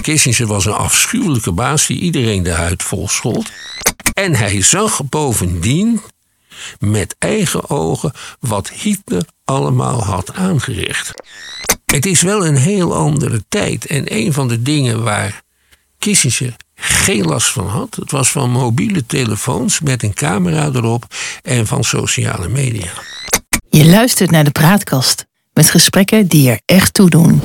Kissinger was een afschuwelijke baas die iedereen de huid vol schold. En hij zag bovendien met eigen ogen wat Hitler allemaal had aangericht. Het is wel een heel andere tijd. En een van de dingen waar Kissinger geen last van had, het was van mobiele telefoons met een camera erop en van sociale media. Je luistert naar de praatkast met gesprekken die er echt toe doen.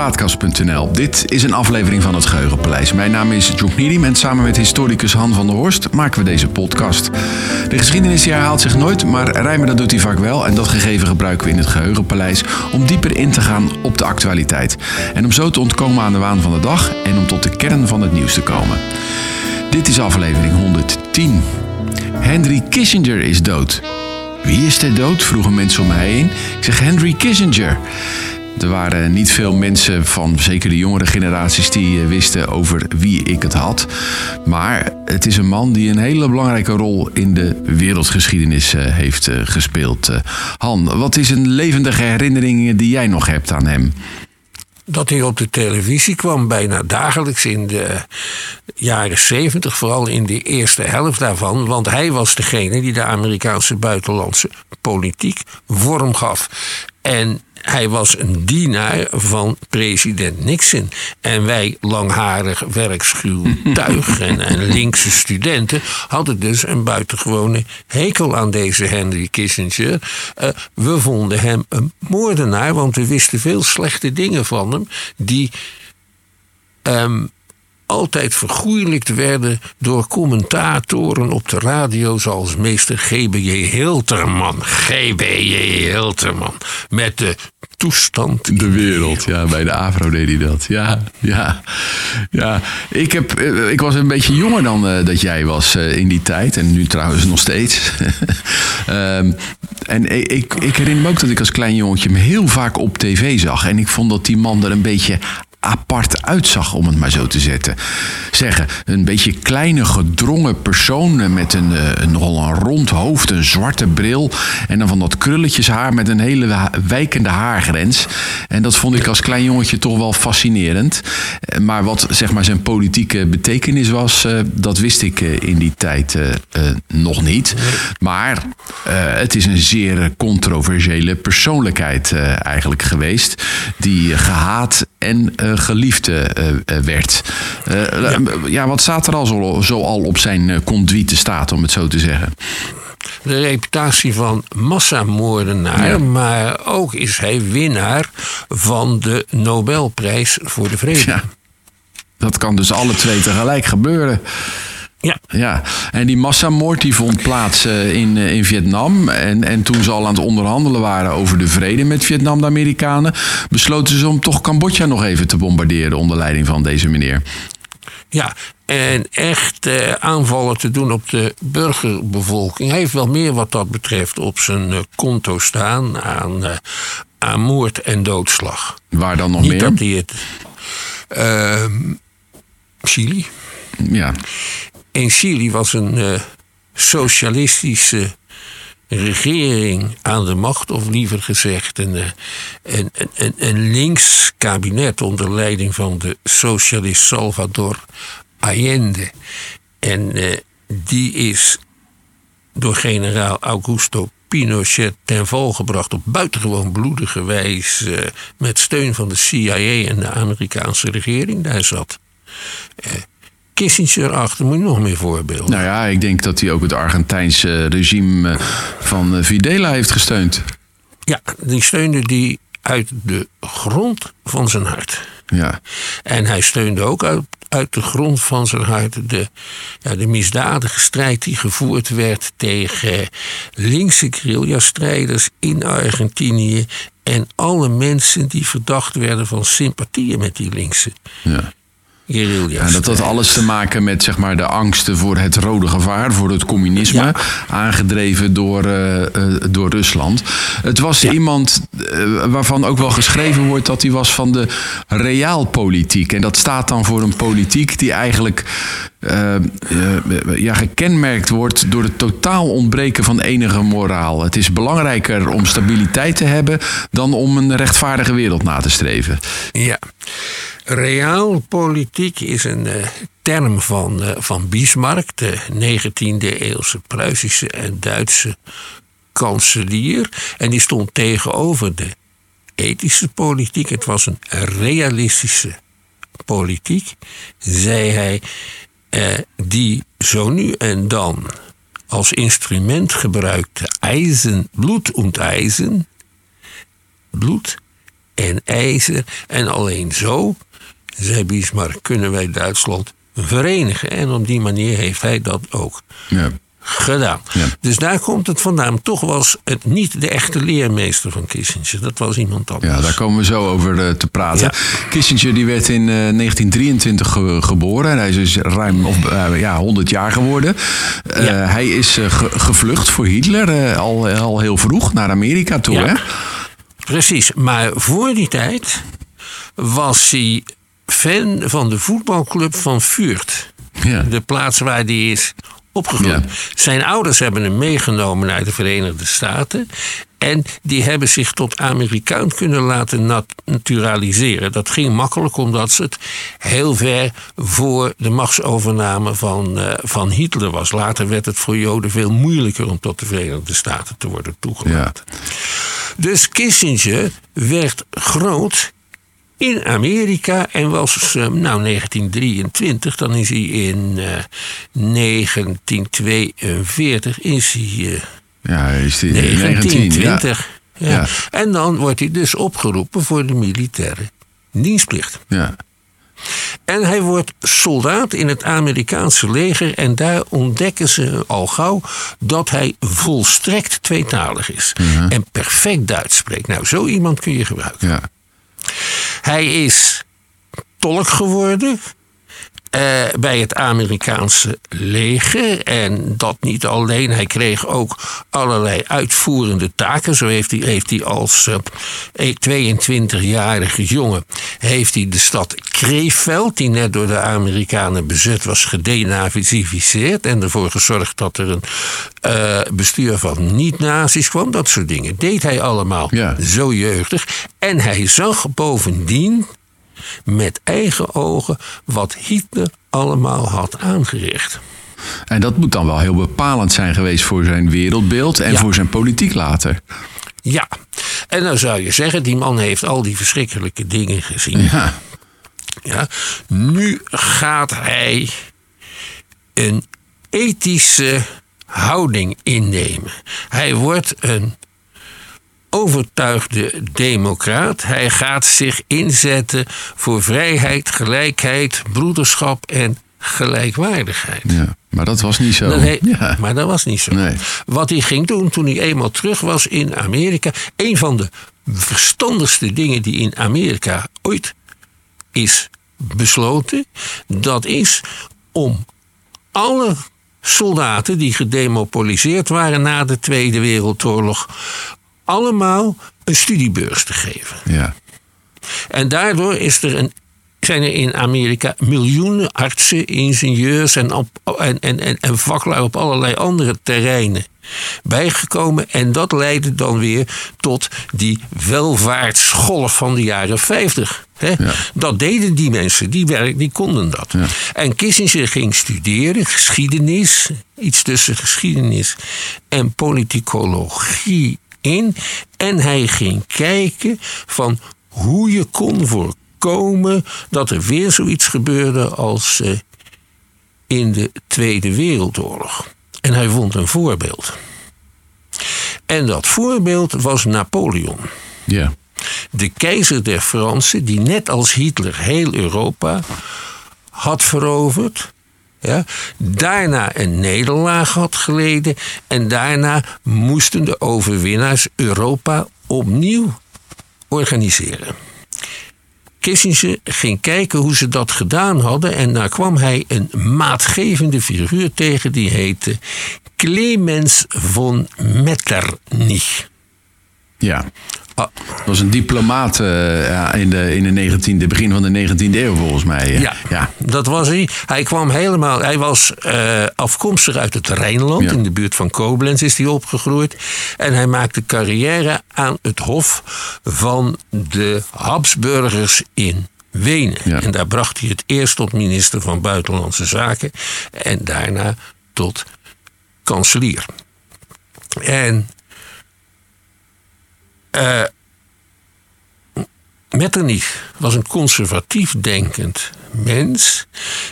Praatkast.nl. Dit is een aflevering van het Geheugenpaleis. Mijn naam is John Niedim en samen met historicus Han van der Horst maken we deze podcast. De geschiedenis herhaalt zich nooit, maar rijmen dat doet hij vaak wel. En dat gegeven gebruiken we in het Geheugenpaleis om dieper in te gaan op de actualiteit. En om zo te ontkomen aan de waan van de dag en om tot de kern van het nieuws te komen. Dit is aflevering 110. Henry Kissinger is dood. Wie is er dood? vroegen mensen om mij heen. Ik zeg Henry Kissinger. Er waren niet veel mensen van zeker de jongere generaties die eh, wisten over wie ik het had. Maar het is een man die een hele belangrijke rol in de wereldgeschiedenis eh, heeft eh, gespeeld. Han, wat is een levendige herinnering die jij nog hebt aan hem? dat hij op de televisie kwam, bijna dagelijks in de jaren zeventig, vooral in de eerste helft daarvan. Want hij was degene die de Amerikaanse buitenlandse politiek vorm gaf. En hij was een dienaar van president Nixon. En wij, langharig, werkschuw tuig en, en linkse studenten, hadden dus een buitengewone hekel aan deze Henry Kissinger. Uh, we vonden hem een moordenaar, want we wisten veel slechte dingen van hem, die. Um, altijd vergoeilijkt werden door commentatoren op de radio zoals meester G.B.J. Hilterman. G.B.J. Hilterman. Met de toestand. De wereld, ja. Bij de AVRO deed hij dat. Ja, ja. ja. Ik, heb, eh, ik was een beetje jonger dan uh, dat jij was uh, in die tijd. En nu trouwens nog steeds. um, en ik, ik herinner me ook dat ik als klein jongetje hem heel vaak op tv zag. En ik vond dat die man er een beetje apart uitzag, om het maar zo te zetten. Zeggen, een beetje kleine gedrongen persoon met een, uh, nogal een rond hoofd, een zwarte bril en dan van dat krulletjeshaar met een hele wijkende haargrens. En dat vond ik als klein jongetje toch wel fascinerend. Eh, maar wat zeg maar zijn politieke betekenis was, uh, dat wist ik in die tijd nog niet. Maar het is een zeer controversiële persoonlijkheid eigenlijk geweest, die gehaat en uh, geliefd uh, werd. Ja. ja. wat staat er al zo, zo al op zijn conduite staat, om het zo te zeggen? De reputatie van massamoordenaar, ja. maar ook is hij winnaar van de Nobelprijs voor de Vrede. Ja. Dat kan dus alle twee tegelijk gebeuren. Ja. ja. En die massamoord die vond plaats uh, in, uh, in Vietnam. En, en toen ze al aan het onderhandelen waren over de vrede met Vietnam, de Amerikanen, besloten ze om toch Cambodja nog even te bombarderen onder leiding van deze meneer. Ja, en echt uh, aanvallen te doen op de burgerbevolking. Hij heeft wel meer wat dat betreft op zijn konto staan aan, aan moord en doodslag. Waar dan nog Niet meer? Dat hij het. Ehm, Chili. Ja. In Chili was een uh, socialistische regering aan de macht, of liever gezegd, een, uh, een, een, een links kabinet onder leiding van de socialist Salvador Allende. En uh, die is door generaal Augusto Pinochet ten val gebracht op buitengewoon bloedige wijze met steun van de CIA en de Amerikaanse regering. Daar zat Kissinger achter. Moet je nog meer voorbeelden? Nou ja, ik denk dat hij ook het Argentijnse regime van Videla heeft gesteund. Ja, die steunde die uit de grond van zijn hart. Ja. En hij steunde ook uit, uit de grond van zijn hart de, ja, de misdadige strijd die gevoerd werd tegen linkse guerrilla-strijders in Argentinië. En alle mensen die verdacht werden van sympathieën met die linkse ja guerrilla's. En dat had alles te maken met zeg maar, de angsten voor het rode gevaar, voor het communisme, Ja. aangedreven door, eh, eh, door Rusland. Het was iemand eh, waarvan ook wel geschreven wordt dat hij was van de realpolitiek. En dat staat dan voor een politiek die eigenlijk ja, gekenmerkt wordt door het totaal ontbreken van enige moraal. Het is belangrijker om stabiliteit te hebben dan om een rechtvaardige wereld na te streven. Ja. Realpolitiek is een eh, term van, eh, van Bismarck, de 19e eeuwse Pruisische en Duitse kanselier. En die stond tegenover de ethische politiek. Het was een realistische politiek, zei hij, eh, die zo nu en dan als instrument gebruikte ijzer, bloed en ijzer, bloed en ijzer. En alleen zo, zei Bismarck, kunnen wij Duitsland verenigen. En op die manier heeft hij dat ook Ja. gedaan. Ja. Dus daar komt het vandaan. Toch was het niet de echte leermeester van Kissinger. Dat was iemand anders. Ja, daar komen we zo over eh, te praten. Ja. Kissinger die werd in eh, 1923 ge- geboren. Hij is dus ruim of, eh, ja, 100 jaar geworden. Eh. Hij is eh, ge- gevlucht voor Hitler eh, al, al heel vroeg naar Amerika toe. Hè? Precies, maar voor die tijd was hij fan van de voetbalclub van Vught. Ja. De plaats waar hij is opgegroeid. Ja. Zijn ouders hebben hem meegenomen naar de Verenigde Staten. En die hebben zich tot Amerikaan kunnen laten nat- naturaliseren. Dat ging makkelijk omdat het heel ver voor de machtsovername van, eh, van Hitler was. Later werd het voor Joden veel moeilijker om tot de Verenigde Staten te worden toegelaten. Dus Kissinger werd groot in Amerika en was, eh, nou 1923, dan is hij in eh 1942, is hij eh, Ja, hij is die 19. Ja. 1920. Ja. Ja. En dan wordt hij dus opgeroepen voor de militaire dienstplicht. Ja. En hij wordt soldaat in het Amerikaanse leger. En daar ontdekken ze al gauw dat hij volstrekt tweetalig is. En perfect Duits spreekt. Nou, zo iemand kun je gebruiken. Ja. Hij is tolk geworden. Eh, bij het Amerikaanse leger. En dat niet alleen. Hij kreeg ook allerlei uitvoerende taken. Zo heeft hij, heeft hij als eh, 22-jarige jongen heeft hij de stad Krefeld, die net door de Amerikanen bezet was, gedenazificeerd. En ervoor gezorgd dat er een eh, bestuur van niet-nazi's kwam. Dat soort dingen deed hij allemaal Ja. zo jeugdig. En hij zag bovendien met eigen ogen wat Hitler allemaal had aangericht. En dat moet dan wel heel bepalend zijn geweest voor zijn wereldbeeld en Ja. voor zijn politiek later. Ja, en dan zou je zeggen, die man heeft al die verschrikkelijke dingen gezien. Ja. Ja, nu gaat hij een ethische houding innemen. Hij wordt een overtuigde democraat. Hij gaat zich inzetten voor vrijheid, gelijkheid, broederschap en gelijkwaardigheid. ja. Maar dat was niet zo. Ja. Maar dat was niet zo. Nee. Wat hij ging doen toen hij eenmaal terug was in Amerika. Een van de verstandigste dingen die in Amerika ooit is besloten. Dat is om alle soldaten die gedemobiliseerd waren na de Tweede Wereldoorlog. Allemaal een studiebeurs te geven. ja. En daardoor is er een, zijn er in Amerika miljoenen artsen, ingenieurs en, op, en, en, en, en vaklui op allerlei andere terreinen bijgekomen. En dat leidde dan weer tot die welvaartsgolf van de jaren 50. Hè? Ja. Dat deden die mensen, die, werk, die konden dat. Ja. En Kissinger ging studeren, geschiedenis, iets tussen geschiedenis en politicologie in. En hij ging kijken van hoe je kon voorkomen dat er weer zoiets gebeurde als eh, in de Tweede Wereldoorlog. En hij vond een voorbeeld. En dat voorbeeld was Napoleon. Ja. De keizer der Fransen, die net als Hitler heel Europa had veroverd. Ja, daarna een nederlaag had geleden. En daarna moesten de overwinnaars Europa opnieuw organiseren. Kissinger ging kijken hoe ze dat gedaan hadden. En daar kwam hij een maatgevende figuur tegen. Die heette Clemens von Metternich. Ja. Ah. Was een diplomaat uh, ja, in, de, in de 19e, begin van de 19e eeuw volgens mij. Ja, ja, dat was hij. Hij kwam helemaal. Hij was uh, afkomstig uit het Rijnland. In de buurt van Koblenz is hij opgegroeid. En hij maakte carrière aan het hof van de Habsburgers in Wenen. Ja. En daar bracht hij het eerst tot minister van Buitenlandse Zaken. En daarna tot kanselier. En uh, Metternich was een conservatief denkend mens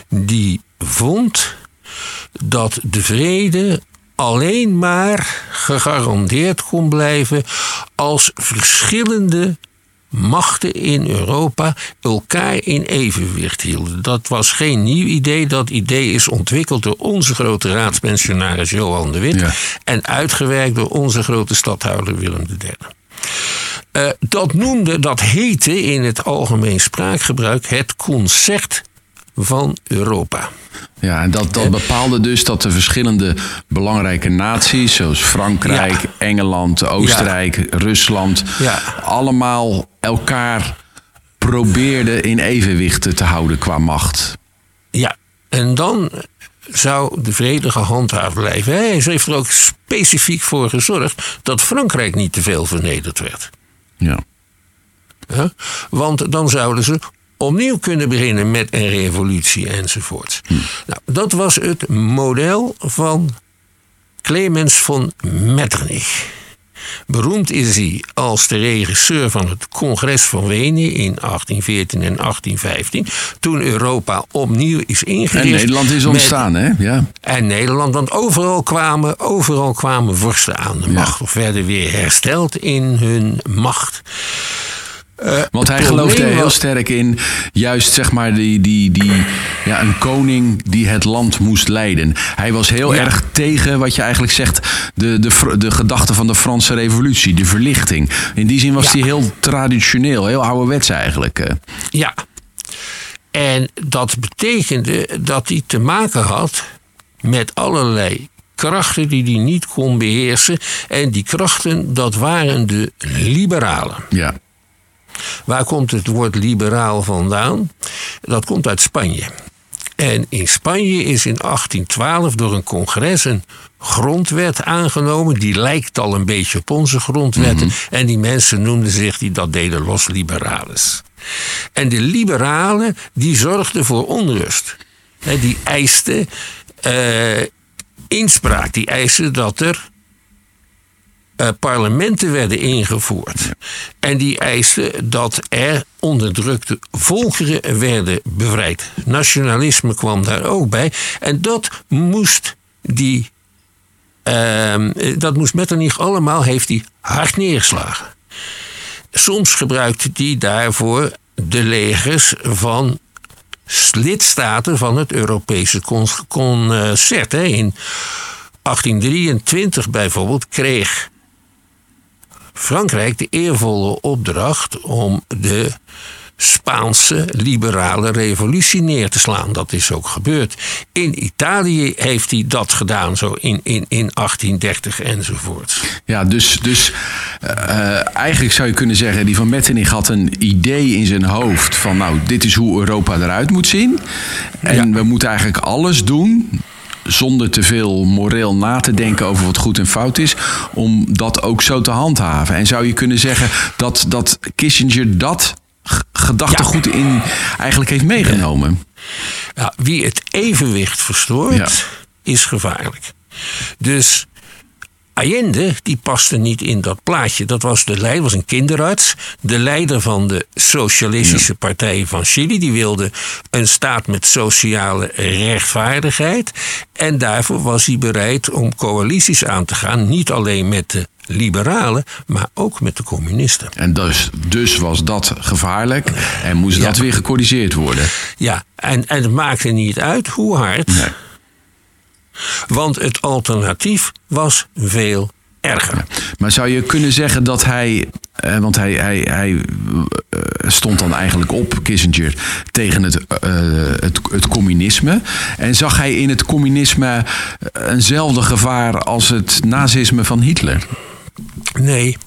die vond dat de vrede alleen maar gegarandeerd kon blijven als verschillende machten in Europa elkaar in evenwicht hielden. Dat was geen nieuw idee. Dat idee is ontwikkeld door onze grote raadspensionaris Johan de Wit en uitgewerkt door onze grote stadhouder Willem III. Uh, dat noemde, dat heette in het algemeen spraakgebruik het concert van Europa. Ja, en dat, dat bepaalde dus dat de verschillende belangrijke naties, zoals Frankrijk, Engeland, Oostenrijk, Rusland, ja. allemaal elkaar probeerden in evenwicht te houden qua macht. Ja, en dan zou de vrede gehandhaafd blijven. Hij heeft er ook specifiek voor gezorgd dat Frankrijk niet te veel vernederd werd. Ja. ja. Want dan zouden ze opnieuw kunnen beginnen met een revolutie enzovoort. Hm. Nou, dat was het model van Clemens von Metternich. Beroemd is hij als de regisseur van het Congres van Wenen in 1814 en 1815. Toen Europa opnieuw is ingericht. En Nederland is ontstaan, hè? Ja. En Nederland, want overal kwamen, overal kwamen vorsten aan de macht. Of werden weer hersteld in hun macht. Uh, Want hij geloofde heel sterk in, juist zeg maar, die, die, die, ja, een koning die het land moest leiden. Hij was heel erg tegen wat je eigenlijk zegt, de, de, de gedachte van de Franse Revolutie, de verlichting. In die zin was hij heel traditioneel, heel ouderwets eigenlijk. Eh. Ja. En dat betekende dat hij te maken had met allerlei krachten die hij niet kon beheersen. En die krachten, dat waren de liberalen. Ja. Waar komt het woord liberaal vandaan? Dat komt uit Spanje. En in Spanje is in 1812 door een congres een grondwet aangenomen. Die lijkt al een beetje op onze grondwetten. Mhm. En die mensen noemden zich, die dat deden, los liberales. En de liberalen, die zorgden voor onrust. die eisten uh, inspraak. Die eisten dat er uh, parlementen werden ingevoerd. En die eisten dat er onderdrukte volkeren werden bevrijd. Nationalisme kwam daar ook bij. En dat moest die. Uh, dat moest Metternich allemaal, heeft hij hard neergeslagen. Soms gebruikte hij daarvoor de legers van lidstaten van het Europese concert. In 1823 bijvoorbeeld kreeg Frankrijk de eervolle opdracht om de Spaanse liberale revolutie neer te slaan. Dat is ook gebeurd. In Italië heeft hij dat gedaan, zo in, in, in 1830 enzovoort. Ja, dus, dus uh, eigenlijk zou je kunnen zeggen, die van Metternich had een idee in zijn hoofd van nou, dit is hoe Europa eruit moet zien. En we moeten eigenlijk alles doen zonder te veel moreel na te denken over wat goed en fout is, om dat ook zo te handhaven. En zou je kunnen zeggen dat, dat Kissinger dat gedachtegoed ja. in eigenlijk heeft meegenomen? Ja, wie het evenwicht verstoort, is gevaarlijk. Dus Allende, die paste niet in dat plaatje. Dat was de leider, was een kinderarts. De leider van de Socialistische Partij van Chili. Die wilde een staat met sociale rechtvaardigheid. En daarvoor was hij bereid om coalities aan te gaan. Niet alleen met de liberalen, maar ook met de communisten. En dus, dus was dat gevaarlijk en moest dat weer gecorrigeerd worden. Ja, en, en het maakte niet uit hoe hard. Nee want het alternatief was veel erger. Maar zou je kunnen zeggen dat hij. Eh, want hij, hij, hij eh, stond dan eigenlijk op, Kissinger, tegen het, uh, het, het, communisme. En zag hij in het communisme eenzelfde gevaar als het nazisme van Hitler? Nee.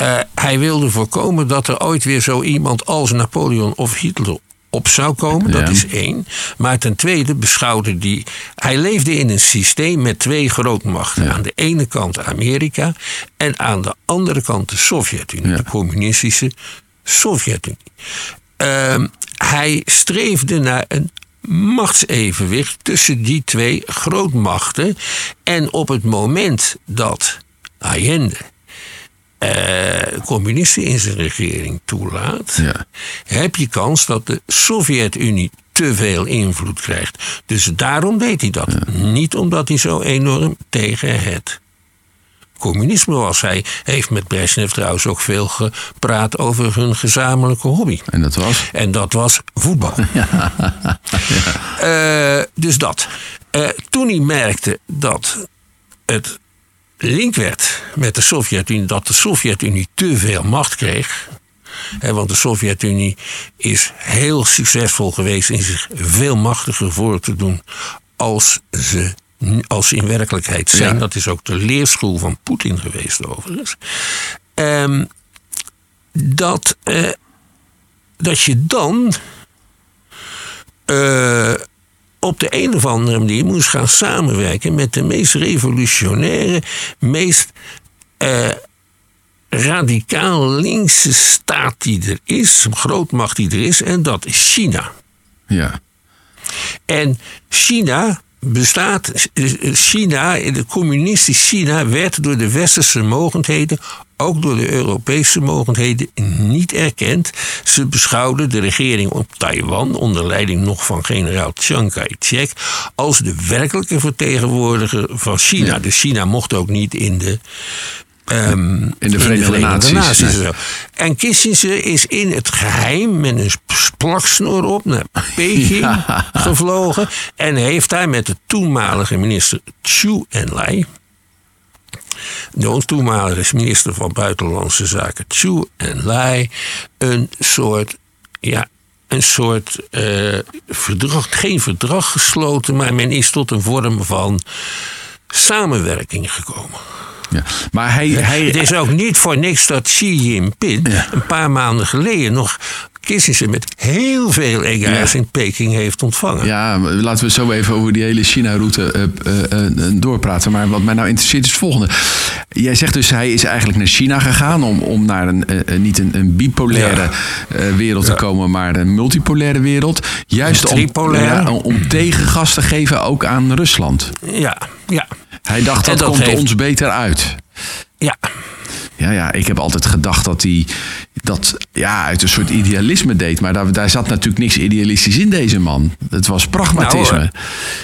Uh, hij wilde voorkomen dat er ooit weer zo iemand als Napoleon of Hitler op zou komen. Dat is één. Maar ten tweede beschouwde hij. Hij leefde in een systeem met twee grootmachten. Aan de ene kant Amerika en aan de andere kant de Sovjet-Unie, de communistische Sovjet-Unie. Uh, hij streefde naar een machtsevenwicht tussen die twee grootmachten. En op het moment dat Allende uh, communisten in zijn regering toelaat, ja. heb je kans dat de Sovjet-Unie te veel invloed krijgt. Dus daarom deed hij dat. Niet omdat hij zo enorm tegen het communisme was. Hij heeft met Brezhnev trouwens ook veel gepraat over hun gezamenlijke hobby. En dat was? En dat was voetbal. Ja. ja. Uh, dus dat. Uh, toen hij merkte dat het link werd met de Sovjet-Unie, dat de Sovjet-Unie te veel macht kreeg. want de Sovjet-Unie is heel succesvol geweest in zich veel machtiger voor te doen als ze, als ze in werkelijkheid zijn. Dat is ook de leerschool van Poetin geweest, overigens. Um, dat, uh, dat je dan. Uh, op de een of andere manier moest gaan samenwerken met de meest revolutionaire, meest uh, radicaal linkse staat die er is, grootmacht die er is, en dat is China. Ja. En China bestaat, China, de communistisch China, werd door de westerse mogendheden, ook door de Europese mogendheden, niet erkend. Ze beschouwden de regering op Taiwan, onder leiding nog van generaal Chiang Kai-shek, als de werkelijke vertegenwoordiger van China. Ja. Dus China mocht ook niet in de Um, in de Verenigde, Naties. Nee. En Kissinger is in het geheim met een plaksnor op naar Peking ja. gevlogen. En heeft daar met de toenmalige minister Chu Enlai. De toenmalige minister van Buitenlandse Zaken Chu Enlai. Een soort. Ja, een soort uh, verdrag, geen verdrag gesloten, maar men is tot een vorm van samenwerking gekomen. Ja. Maar hij, hij, het is ook niet voor niks dat Xi Jinping ja. een paar maanden geleden nog Kissinger met heel veel egaars ja. in Peking heeft ontvangen. Ja, laten we zo even over die hele China-route uh, uh, uh, doorpraten. Maar wat mij nou interesseert is het volgende. Jij zegt dus hij is eigenlijk naar China gegaan om, om naar een, niet een, een bipolaire ja. wereld te komen, maar een multipolaire wereld. Juist om, om, om tegengas te geven ook aan Rusland. Ja, ja. Hij dacht dat, dat komt heeft... ons beter uit. Ja. Ja, ja, ik heb altijd gedacht dat hij dat ja, uit een soort idealisme deed. Maar daar, daar zat natuurlijk niks idealistisch in deze man. Het was pragmatisme. Nou,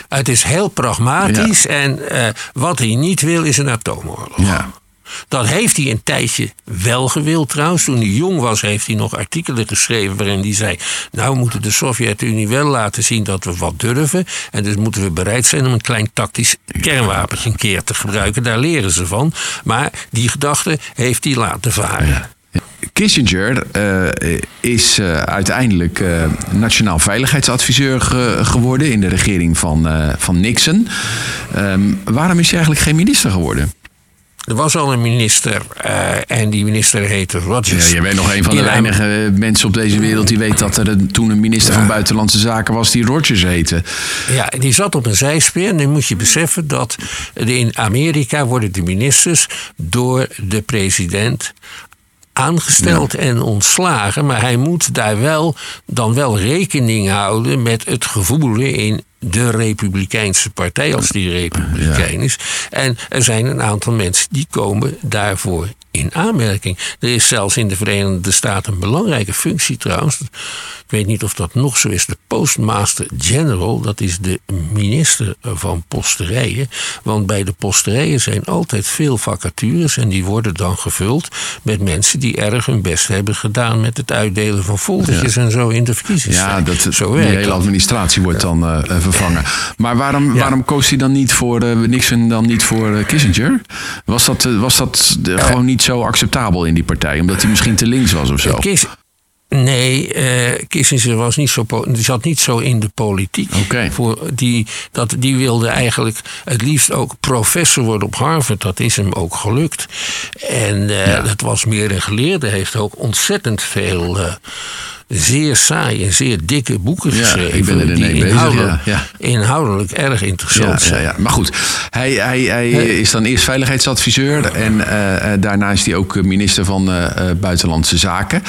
het is heel pragmatisch. Ja. En uh, wat hij niet wil is een atoomoorlog. Ja. Dat heeft hij een tijdje wel gewild trouwens. Toen hij jong was, heeft hij nog artikelen geschreven waarin hij zei: Nou, we moeten de Sovjet-Unie wel laten zien dat we wat durven. En dus moeten we bereid zijn om een klein tactisch kernwapentje een keer te gebruiken. Daar leren ze van. Maar die gedachte heeft hij laten varen. Kissinger uh, is uh, uiteindelijk uh, nationaal veiligheidsadviseur ge geworden in de regering van, van Nixon. Um, waarom is hij eigenlijk geen minister geworden? Er was al een minister uh, en die minister heette Rogers. Ja, je bent nog een van de weinige mensen op deze wereld die weet dat er een, toen een minister ja. van Buitenlandse Zaken was die Rogers heette. Ja, die zat op een zijspeer. En nu moet je beseffen dat in Amerika worden de ministers door de president aangesteld ja. en ontslagen. Maar hij moet daar wel dan wel rekening houden met het gevoelen in de Republikeinse partij, als die Republikein is. En er zijn een aantal mensen die komen daarvoor in aanmerking. Er is zelfs in de Verenigde Staten een belangrijke functie trouwens. Ik weet niet of dat nog zo is. De Postmaster General, dat is de minister van posterijen. Want bij de posterijen zijn altijd veel vacatures. En die worden dan gevuld met mensen die erg hun best hebben gedaan met het uitdelen van foldertjes ja. en zo in de verkiezingen. Ja, dat, zo die hele administratie wordt dan uh, vervangen. Maar waarom, ja. waarom koos hij dan niet voor uh, Nixon dan niet voor uh, Kissinger? Was dat, was dat gewoon niet zo acceptabel in die partij? Omdat hij misschien te links was of zo? Kiss, Nee, eh, Kissinger was niet zo, zat niet zo in de politiek. Voor die, dat, die wilde eigenlijk het liefst ook professor worden op Harvard. Dat is hem ook gelukt. En eh, Ja. dat was meer een geleerde. Heeft ook ontzettend veel eh, zeer saai en zeer dikke boeken Ja, geschreven. ik ben er die ermee bezig, inhoudelijk, ja, ja. inhoudelijk erg interessant zijn. Maar goed, hij, hij, hij is dan eerst veiligheidsadviseur en eh, daarna is hij ook minister van eh, Buitenlandse Zaken.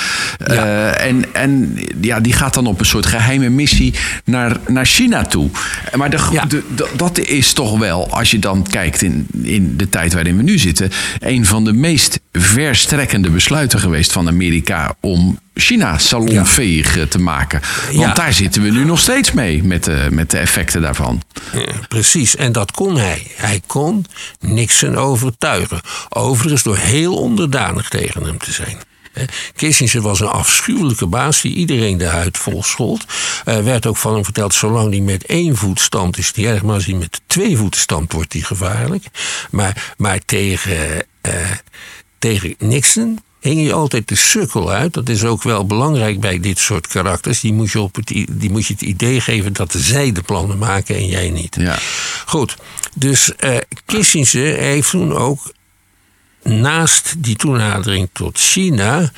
En en ja, die gaat dan op een soort geheime missie naar, naar China toe. Maar de, Ja. de- de- dat is toch wel, als je dan kijkt in, in de tijd waarin we nu zitten, een van de meest verstrekkende besluiten geweest van Amerika om China salonveeg eh, te maken. Want Ja. daar zitten we nu nog steeds mee met de, met de effecten daarvan. Ja, precies, en dat kon hij. Hij kon Nixon overtuigen. Overigens door heel onderdanig tegen hem te zijn. Kissinger was een afschuwelijke baas die iedereen de huid vol schold. Er werd ook van hem verteld, zolang hij met één voet stampt is niet erg, maar als hij met twee voeten stampt wordt hij gevaarlijk. Maar, maar tegen, eh, tegen Nixon hing hij altijd de sukkel uit. Dat is ook wel belangrijk bij dit soort karakters. Die moet je, op het, die moet je het idee geven dat zij de plannen maken en jij niet. Ja. Goed, dus eh Kissinger heeft toen ook naast die toenadering tot China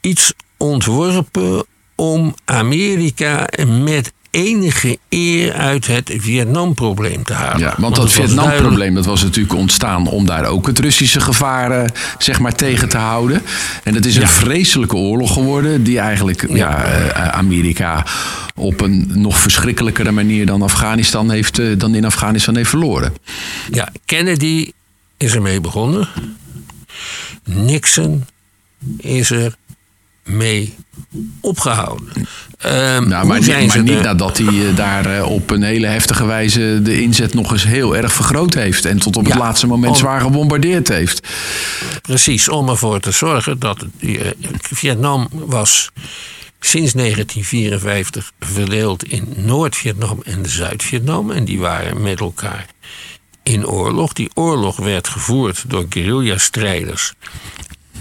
iets ontworpen om Amerika met enige eer uit het Vietnamprobleem te halen. Ja, want dat Vietnamprobleem dat was natuurlijk ontstaan om daar ook het Russische gevaar zeg maar, tegen te houden. En het is een Ja. vreselijke oorlog geworden die eigenlijk ja. eh, Amerika op een nog verschrikkelijkere manier dan, Afghanistan heeft, eh, dan in Afghanistan heeft verloren. Ja, Kennedy is ermee begonnen. Nixon is er mee opgehouden. Ehm, Nou, maar, niet- maar niet nadat hij eh, daar eh, op een hele heftige wijze de inzet nog eens heel erg vergroot heeft. En tot op het laatste moment om- zwaar gebombardeerd heeft. Precies, om ervoor te zorgen dat eh, Vietnam was sinds 1954 verdeeld in Noord-Vietnam en Zuid-Vietnam. En die waren met elkaar in oorlog. Die oorlog werd gevoerd door guerrilla-strijders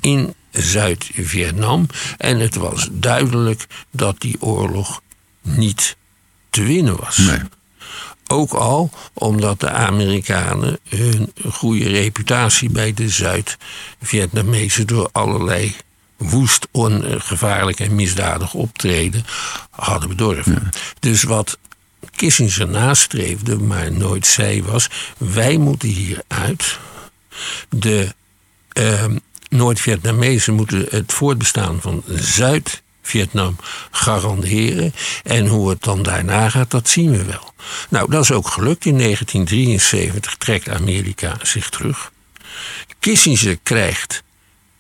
in Zuid-Vietnam. En het was duidelijk dat die oorlog niet te winnen was. Nee. Ook al omdat de Amerikanen hun goede reputatie bij de Zuid-Vietnamezen door allerlei woest, ongevaarlijk en misdadig optreden hadden bedorven. Dus wat Kissinger nastreefde, maar nooit zei, was: wij moeten hieruit. De ehm, Noord-Vietnamezen moeten het voortbestaan van Zuid-Vietnam garanderen. En hoe het dan daarna gaat, dat zien we wel. Nou, dat is ook gelukt. In 1973 trekt Amerika zich terug. Kissinger krijgt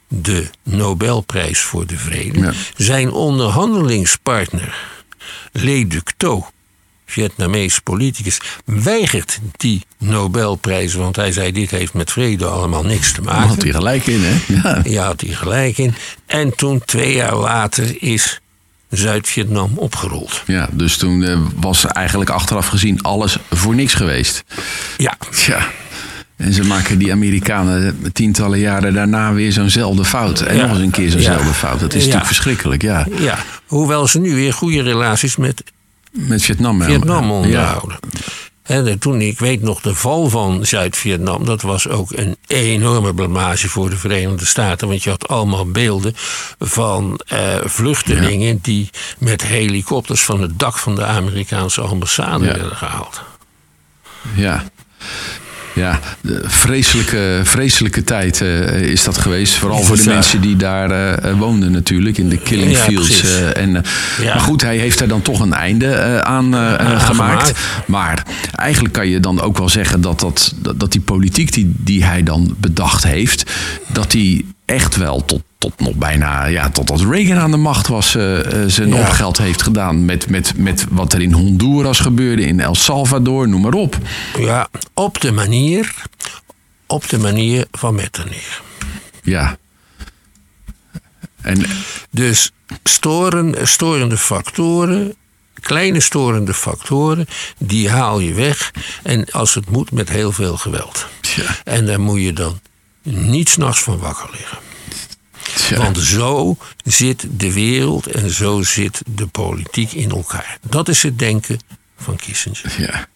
de Nobelprijs voor de Vrede. Ja. Zijn onderhandelingspartner, Le Duc Tho, Vietnamees politicus, weigert die Nobelprijs, want hij zei: Dit heeft met vrede allemaal niks te maken. had hij gelijk in, hè? Ja. Ja, had hij gelijk in. En toen, twee jaar later, is Zuid-Vietnam opgerold. ja, dus toen eh, was eigenlijk achteraf gezien alles voor niks geweest. Ja, Ja. En ze maken die Amerikanen tientallen jaren daarna weer zo'nzelfde fout. En Ja. nog eens een keer zo'nzelfde Ja. fout. Dat is Ja. natuurlijk verschrikkelijk, ja. ja. Hoewel ze nu weer goede relaties met Met Vietnam. Vietnam Ja. onderhouden. En toen, ik weet nog, de val van Zuid-Vietnam, dat was ook een enorme blamage voor de Verenigde Staten. Want je had allemaal beelden van eh, vluchtelingen die met helikopters van het dak van de Amerikaanse ambassade Ja. werden gehaald. Ja. Ja, de vreselijke, vreselijke tijd eh, is dat geweest. Vooral voor de Ja. mensen die daar eh, eh, woonden natuurlijk. In de killing Ja, fields. en, Ja. Maar goed, hij heeft daar dan toch een einde aan gemaakt. Maar eigenlijk kan je dan ook wel zeggen dat, dat, dat, dat die politiek die, die hij dan bedacht heeft... dat die echt wel tot, tot nog bijna... Ja, totdat Reagan aan de macht was... eh, eh, zijn Ja. opgeld heeft gedaan met, met, met wat er in Honduras gebeurde... in El Salvador, noem maar op. Ja, op de manier, op de manier van Metternich. Ja. En Dus storen, storende factoren, kleine storende factoren, die haal je weg. En als het moet, met heel veel geweld. Tja. En daar moet je dan niet s'nachts van wakker liggen. Want zo zit de wereld en zo zit de politiek in elkaar. Dat is het denken van Kissinger. Ja.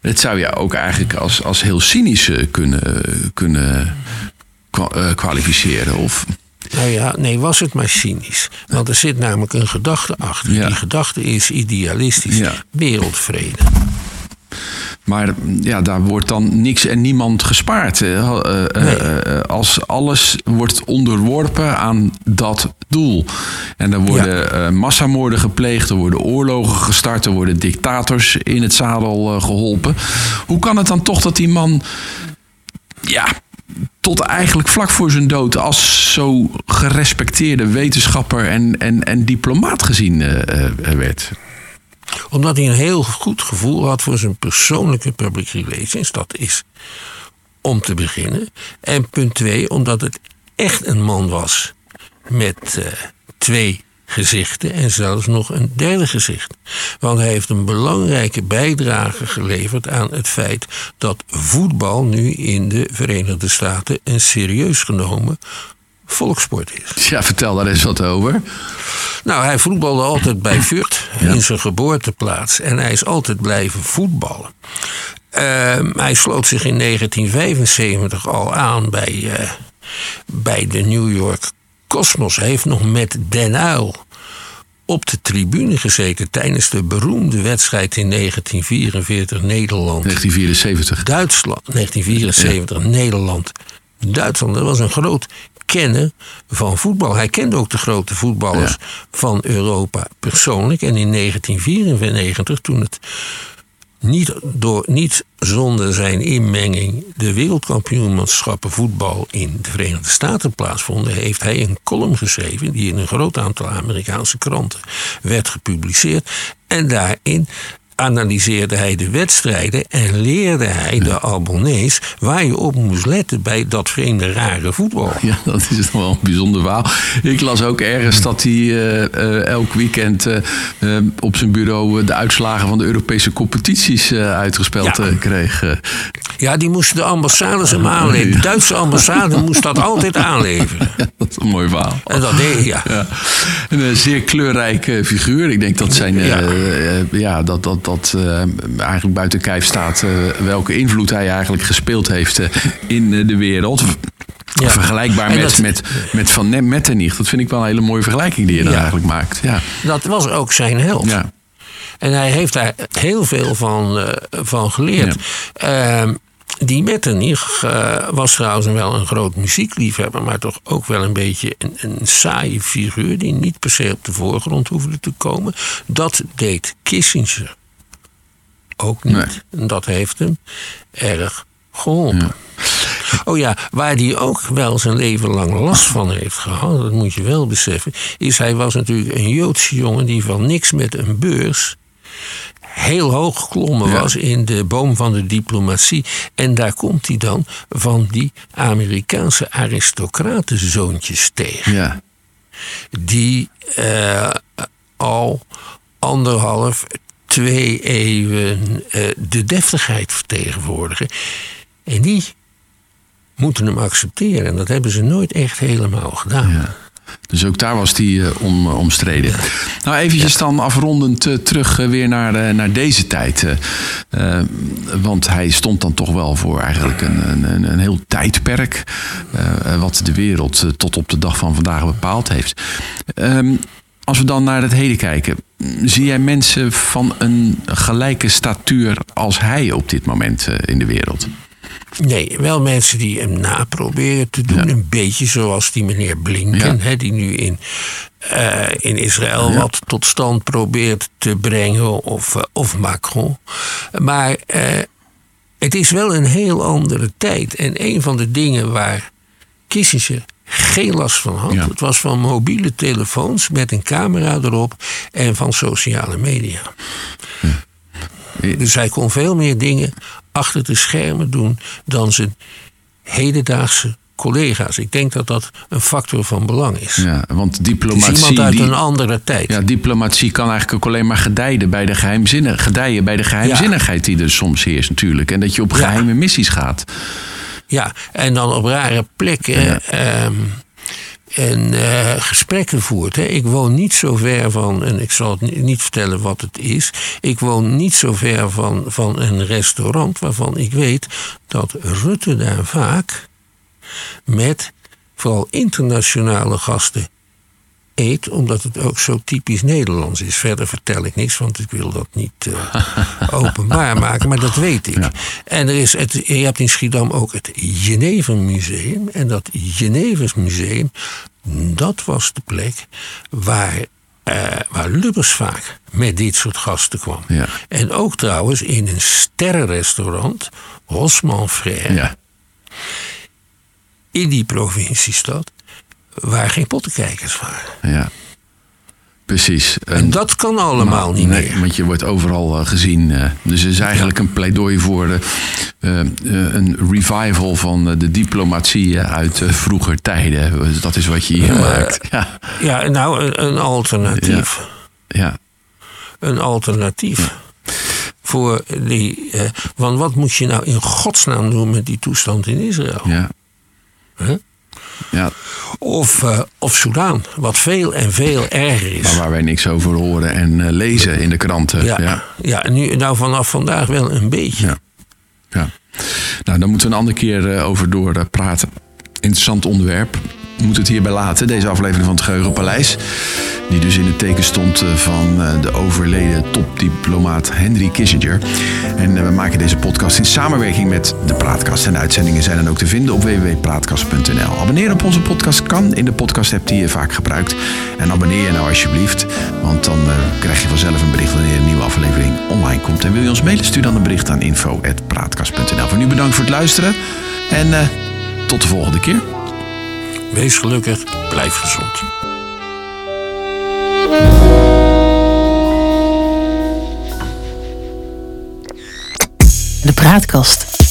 Dat zou je ook eigenlijk als, als heel cynisch eh, kunnen, kunnen eh, kwalificeren. Of, Nou ja, nee, was het maar cynisch. Want er zit namelijk een gedachte achter. Ja. Die gedachte is idealistisch. Ja. Wereldvrede. Maar ja, daar wordt dan niks en niemand gespaard. eh, eh, eh, Nee. als alles wordt onderworpen aan dat doel. En er worden massamoorden gepleegd, er worden oorlogen gestart, er worden dictators in het zadel eh, geholpen. Hoe kan het dan toch dat die man ja, tot eigenlijk vlak voor zijn dood als zo gerespecteerde wetenschapper en, en, en diplomaat gezien eh, werd. Omdat hij een heel goed gevoel had voor zijn persoonlijke public relations. Dat is om te beginnen. En punt twee, omdat het echt een man was met eh, twee gezichten en zelfs nog een derde gezicht. Want hij heeft een belangrijke bijdrage geleverd aan het feit dat voetbal nu in de Verenigde Staten een serieus genomen volkssport is. Ja, vertel daar eens wat over. Nou, hij voetbalde altijd bij Vught, in zijn geboorteplaats. En hij is altijd blijven voetballen. Ehm, hij sloot zich in 1975 al aan bij, eh, bij de New York Cosmos. Hij heeft nog met Den Uyl op de tribune gezeten tijdens de beroemde wedstrijd in 1944 Nederland. 1974. Duitsland, 1974, Nederland, Duitsland. Dat was een groot kenner van voetbal. Hij kende ook de grote voetballers Ja. van Europa persoonlijk. En in 1994, toen het niet, door, niet zonder zijn inmenging de wereldkampioenschappen voetbal in de Verenigde Staten plaatsvonden, heeft hij een column geschreven die in een groot aantal Amerikaanse kranten werd gepubliceerd. En daarin analyseerde hij de wedstrijden en leerde hij de abonnees waar je op moest letten bij dat vreemde rare voetbal. Ja, dat is wel een bijzonder verhaal. Ik las ook ergens dat hij eh, eh, elk weekend eh, op zijn bureau de uitslagen van de Europese competities Ja. eh, kreeg. Ja, die moesten de ambassades hem aanleveren. De Duitse ambassade moest dat altijd aanleveren. Ja, dat is een mooi verhaal. En dat deed hij, ja. Een zeer kleurrijke figuur. Ik denk dat zijn, Ja. ja, dat, dat, dat eh, eigenlijk buiten kijf staat eh, welke invloed hij eigenlijk gespeeld heeft eh, in de wereld. Ja. Vergelijkbaar met, dat- met, met Van Metternich. Dat vind ik wel een hele mooie vergelijking die je dan Ja. eigenlijk maakt. Ja, Dat was ook zijn held. ja. En hij heeft daar heel veel van, van geleerd. Ehm, die Metternich was trouwens wel een groot muziekliefhebber, maar toch ook wel een beetje een, een saaie figuur die niet per se op de voorgrond hoefde te komen. Dat deed Kissinger ook niet. Nee. En dat heeft hem erg geholpen. Oh ja, waar hij ook wel zijn leven lang last van heeft gehad, dat moet je wel beseffen, is hij was natuurlijk een Joodse jongen die van niks met een beurs heel hoog geklommen Ja. was in de boom van de diplomatie. En daar komt hij dan van die Amerikaanse aristocratenzoontjes tegen ja. die eh, al anderhalf, twee eeuwen eh, de deftigheid vertegenwoordigen. En die moeten hem accepteren. En dat hebben ze nooit echt helemaal gedaan. Ja. Dus ook daar was die eh, om, eh, omstreden. Nou, eventjes dan afrondend terug weer naar, naar deze tijd. want hij stond dan toch wel voor eigenlijk een, een, een, heel tijdperk. wat de wereld tot op de dag van vandaag bepaald heeft. Ehm, als we dan naar het heden kijken. Zie jij mensen van een gelijke statuur als hij op dit moment eh, in de wereld? Nee, wel mensen die hem naproberen te doen. Een beetje zoals die meneer Blinken, Ja. die nu in, eh, in Israël wat tot stand probeert te brengen. Of, eh, of Macron. Maar het is wel een heel andere tijd. En een van de dingen waar Kissinger geen last van had. Ja. Het was van mobiele telefoons met een camera erop en van sociale media. Dus hij kon veel meer dingen achter de schermen doen dan zijn hedendaagse collega's. Ik denk dat dat een factor van belang is. Ja, want Het is diplomatie. iemand uit die- een andere tijd. Ja, diplomatie kan eigenlijk ook alleen maar gedijden bij de geheimzinnig, gedijen bij de geheimzinnigheid die er soms heerst natuurlijk. En dat je op Ja. geheime missies gaat. Ja, en dan op rare plekken. Ja. ehm, en eh, gesprekken voert. Hè. Ik woon niet zo ver van, en ik zal het ni- niet vertellen wat het is. Ik woon niet zo ver van, van een restaurant waarvan ik weet dat Rutte daar vaak met vooral internationale gasten eet, omdat het ook zo typisch Nederlands is. Verder vertel ik niks, want ik wil dat niet eh, openbaar maken, maar dat weet ik. Ja. En er is het, je hebt in Schiedam ook het Genever Museum. En dat Genevers Museum, dat was de plek waar, eh, waar Lubbers vaak met dit soort gasten kwam. Ja. En ook trouwens in een sterrenrestaurant, Hosman Frère, Ja. in die provinciestad, waar geen pottenkijkers waren. ja. Precies. En dat kan allemaal niet nee, meer. Want je wordt overal eh, gezien. eh. dus het is eigenlijk een pleidooi voor eh, een revival van de diplomatie uit vroeger tijden. Dus Dat is wat je hier maakt. Ja, Ja, nou, een, een alternatief. ja, Een alternatief. Voor die. Eh, want wat moet je nou in godsnaam doen met die toestand in Israël? ja. Ja. Of, eh of Soudaan, wat veel en veel erger is. Maar waar wij niks over horen en eh, lezen in de kranten. ja, ja. ja. nu, nou vanaf vandaag wel een beetje. Ja. Ja. Nou, daar moeten we een andere keer eh, over door praten. Interessant onderwerp. We moeten het hierbij laten, deze aflevering van het Geheugenpaleis. Die dus in het teken stond eh, van eh, de overleden topdiplomaat Henry Kissinger. En eh, we maken deze podcast in samenwerking met de Praatkast. En de uitzendingen zijn dan ook te vinden op www.praatkast.nl. Abonneren op onze podcast kan in de podcast-app die je vaak gebruikt. En abonneer je nou alsjeblieft, want dan krijg je vanzelf een bericht wanneer een nieuwe aflevering online komt. En wil je ons mailen, stuur dan een bericht aan info.praatkast.nl. Voor nu bedankt voor het luisteren en tot de volgende keer. Wees gelukkig, blijf gezond. De Praatkast.